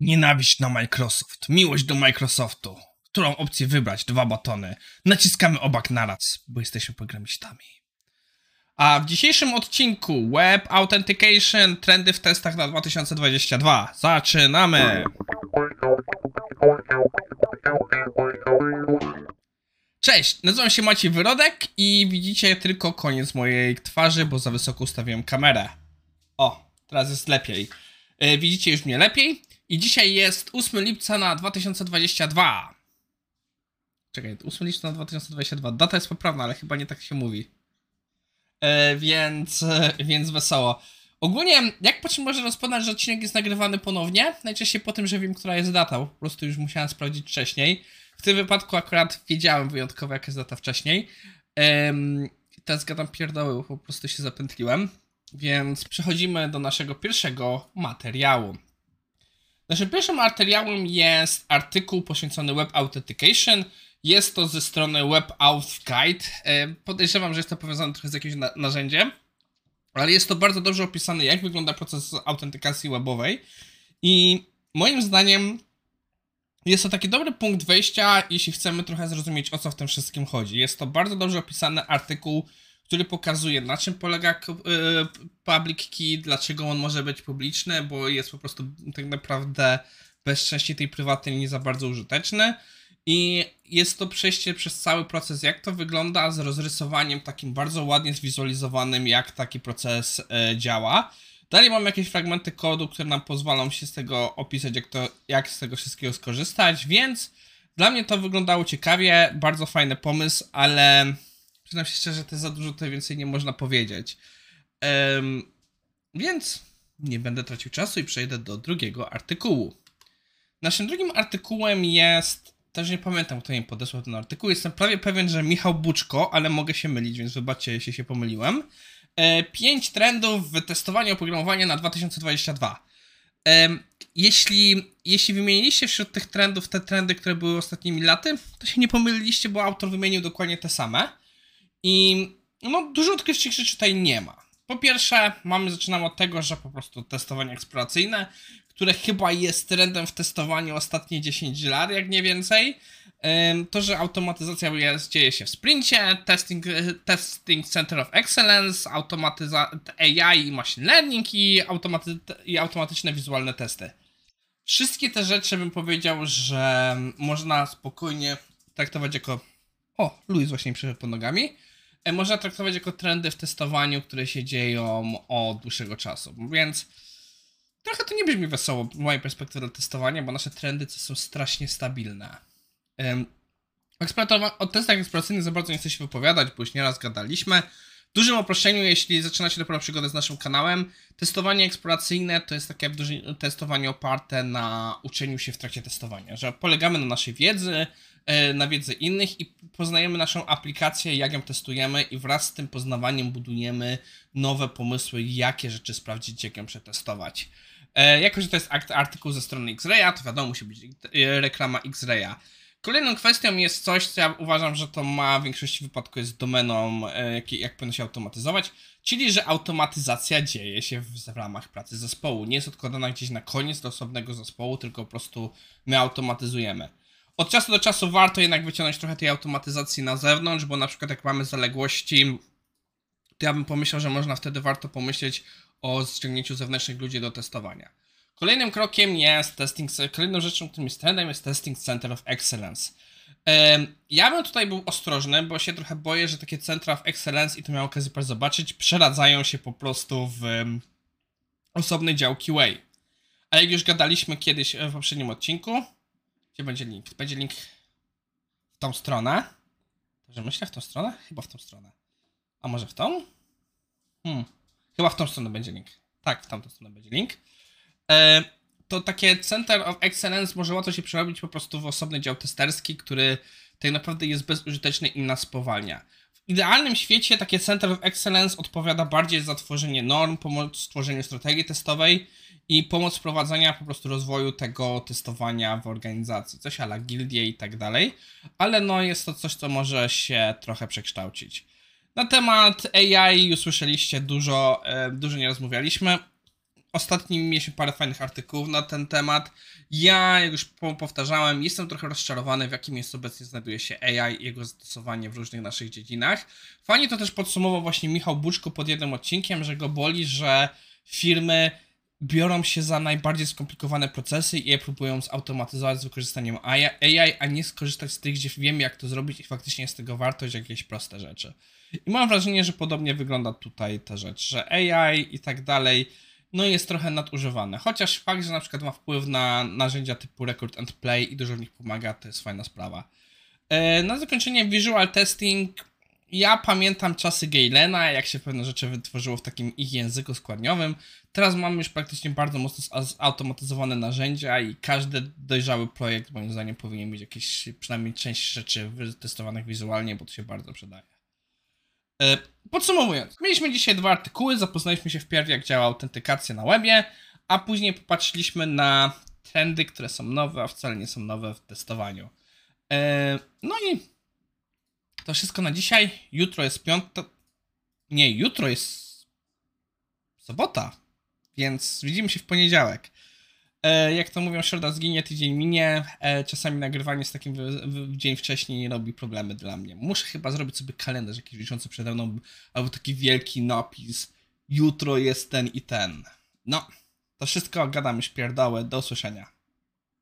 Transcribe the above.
Nienawiść na Microsoft, miłość do Microsoftu. Którą opcję wybrać? Dwa batony. Naciskamy obak naraz, bo jesteśmy programistami. A w dzisiejszym odcinku Web Authentication, trendy w testach na 2022. Zaczynamy! Cześć, nazywam się Maciej Wyrodek i widzicie tylko koniec mojej twarzy, bo za wysoko ustawiłem kamerę. O, teraz jest lepiej. E, widzicie już mnie lepiej. I dzisiaj jest 8 lipca na 2022. Czekaj, 8 lipca na 2022. Data jest poprawna, ale chyba nie tak się mówi. E, więc, e, więc wesoło. Ogólnie, jak po czym można rozpoznać, że odcinek jest nagrywany ponownie? Najczęściej po tym, że wiem, która jest data. Po prostu już musiałem sprawdzić wcześniej. W tym wypadku akurat wiedziałem wyjątkowo, jaka jest data wcześniej. Um, teraz gadam pierdoły, po prostu się zapętliłem. Więc przechodzimy do naszego pierwszego materiału. Naszym pierwszym materiałem jest artykuł poświęcony Web Authentication. Jest to ze strony Web Auth Guide. E, podejrzewam, że jest to powiązane trochę z jakimś na narzędziem, ale jest to bardzo dobrze opisane, jak wygląda proces autentykacji webowej. I moim zdaniem jest to taki dobry punkt wejścia, jeśli chcemy trochę zrozumieć, o co w tym wszystkim chodzi. Jest to bardzo dobrze opisany artykuł, który pokazuje, na czym polega e, public key, dlaczego on może być publiczny, bo jest po prostu tak naprawdę bez części tej prywatnej nie za bardzo użyteczny. I jest to przejście przez cały proces, jak to wygląda, z rozrysowaniem takim bardzo ładnie zwizualizowanym, jak taki proces e, działa. Dalej mam jakieś fragmenty kodu, które nam pozwolą się z tego opisać, jak, to, jak z tego wszystkiego skorzystać, więc dla mnie to wyglądało ciekawie, bardzo fajny pomysł, ale przyznam się szczerze, to za dużo, tutaj więcej nie można powiedzieć. Um, więc nie będę tracił czasu i przejdę do drugiego artykułu. Naszym drugim artykułem jest, też nie pamiętam, kto mi podesłał ten artykuł, jestem prawie pewien, że Michał Buczko, ale mogę się mylić, więc wybaczcie, jeśli się pomyliłem. 5 e, trendów w testowaniu oprogramowania na 2022. E, jeśli, jeśli wymieniliście wśród tych trendów te trendy, które były ostatnimi laty, to się nie pomyliliście, bo autor wymienił dokładnie te same. I no, dużo odkrywczych rzeczy tutaj nie ma. Po pierwsze, mamy, zaczynamy od tego, że po prostu testowanie eksploracyjne, które chyba jest trendem w testowaniu ostatnie 10 lat, jak nie więcej. To, że automatyzacja jest, dzieje się w sprincie, testing, testing Center of Excellence, automatyza AI i machine learning i, automaty i automatyczne wizualne testy. Wszystkie te rzeczy bym powiedział, że można spokojnie traktować jako. O, Louis właśnie mi przeszedł pod nogami. E, można traktować jako trendy w testowaniu, które się dzieją od dłuższego czasu. Więc trochę to nie brzmi wesoło z mojej perspektywy testowania, bo nasze trendy to są strasznie stabilne. O testach eksploracyjnych za bardzo nie chcę się wypowiadać, bo już nieraz gadaliśmy. W dużym oproszczeniu, jeśli zaczynacie dopiero przygodę z naszym kanałem, testowanie eksploracyjne to jest takie testowanie oparte na uczeniu się w trakcie testowania, że polegamy na naszej wiedzy, e, na wiedzy innych i poznajemy naszą aplikację, jak ją testujemy i wraz z tym poznawaniem budujemy nowe pomysły, jakie rzeczy sprawdzić, jak ją przetestować. E, jako, że to jest artykuł ze strony X-Raya, to wiadomo, musi być e, reklama X-Raya. Kolejną kwestią jest coś, co ja uważam, że to ma w większości wypadków jest domeną, e, jak, jak powinno się automatyzować, czyli że automatyzacja dzieje się w, w ramach pracy zespołu. Nie jest odkładana gdzieś na koniec do osobnego zespołu, tylko po prostu my automatyzujemy. Od czasu do czasu warto jednak wyciągnąć trochę tej automatyzacji na zewnątrz, bo na przykład jak mamy zaległości, to ja bym pomyślał, że można wtedy warto pomyśleć o ściągnięciu zewnętrznych ludzi do testowania. Kolejnym krokiem jest testing, kolejną rzeczą, którym jest trendem jest Testing Center of Excellence. Ja bym tutaj był ostrożny, bo się trochę boję, że takie centra of excellence, i to miałem okazję pas zobaczyć, przeradzają się po prostu w osobny dział QA. Ale jak już gadaliśmy kiedyś w poprzednim odcinku, gdzie będzie link? Będzie link w tą stronę. Że myślę w tą stronę? Chyba w tą stronę. A może w tą? Hmm. Chyba w tą stronę będzie link. Tak, w tamtą stronę będzie link. E, to takie Center of Excellence może łatwo się przerobić po prostu w osobny dział testerski, który tak naprawdę jest bezużyteczny i nas spowalnia. W idealnym świecie takie Center of Excellence odpowiada bardziej za tworzenie norm, pomoc w stworzeniu strategii testowej i pomoc w prowadzeniu po prostu rozwoju tego testowania w organizacji, coś ala gildie i tak dalej, ale no jest to coś, co może się trochę przekształcić. Na temat AI już słyszeliście dużo, e, dużo nie rozmawialiśmy ostatnio mieliśmy parę fajnych artykułów na ten temat. Ja, jak już po- powtarzałem, jestem trochę rozczarowany, w jakim miejscu obecnie znajduje się AI i jego zastosowanie w różnych naszych dziedzinach. Fajnie to też podsumował właśnie Michał Buczko pod jednym odcinkiem, że go boli, że firmy biorą się za najbardziej skomplikowane procesy i je próbują zautomatyzować z wykorzystaniem AI, a nie skorzystać z tych, gdzie wiemy jak to zrobić i faktycznie jest z tego wartość, jakieś proste rzeczy. I mam wrażenie, że podobnie wygląda tutaj ta rzecz, że AI i tak dalej, no jest trochę nadużywane. Chociaż fakt, że na przykład ma wpływ na narzędzia typu Record and Play i dużo w nich pomaga, to jest fajna sprawa. E, Na zakończenie visual testing. Ja pamiętam czasy Gaylena, jak się pewne rzeczy wytworzyło w takim ich języku składniowym. Teraz mamy już praktycznie bardzo mocno zautomatyzowane narzędzia i każdy dojrzały projekt moim zdaniem powinien mieć jakieś przynajmniej część rzeczy wytestowanych wizualnie, bo to się bardzo przydaje. E, Podsumowując, mieliśmy dzisiaj dwa artykuły, zapoznaliśmy się wpierw jak działa autentykacja na webie, a później popatrzyliśmy na trendy, które są nowe, a wcale nie są nowe w testowaniu. E, No i to wszystko na dzisiaj. Jutro jest piąta. Nie, jutro jest sobota, więc widzimy się w poniedziałek. E, jak to mówią, środa zginie, tydzień minie. E, czasami nagrywanie z takim w, w, dzień wcześniej robi problemy dla mnie. Muszę chyba zrobić sobie kalendarz jakiś wiszący przede mną, albo taki wielki napis. Jutro jest ten i ten. No, to wszystko gadamy śpierdołę. Do usłyszenia.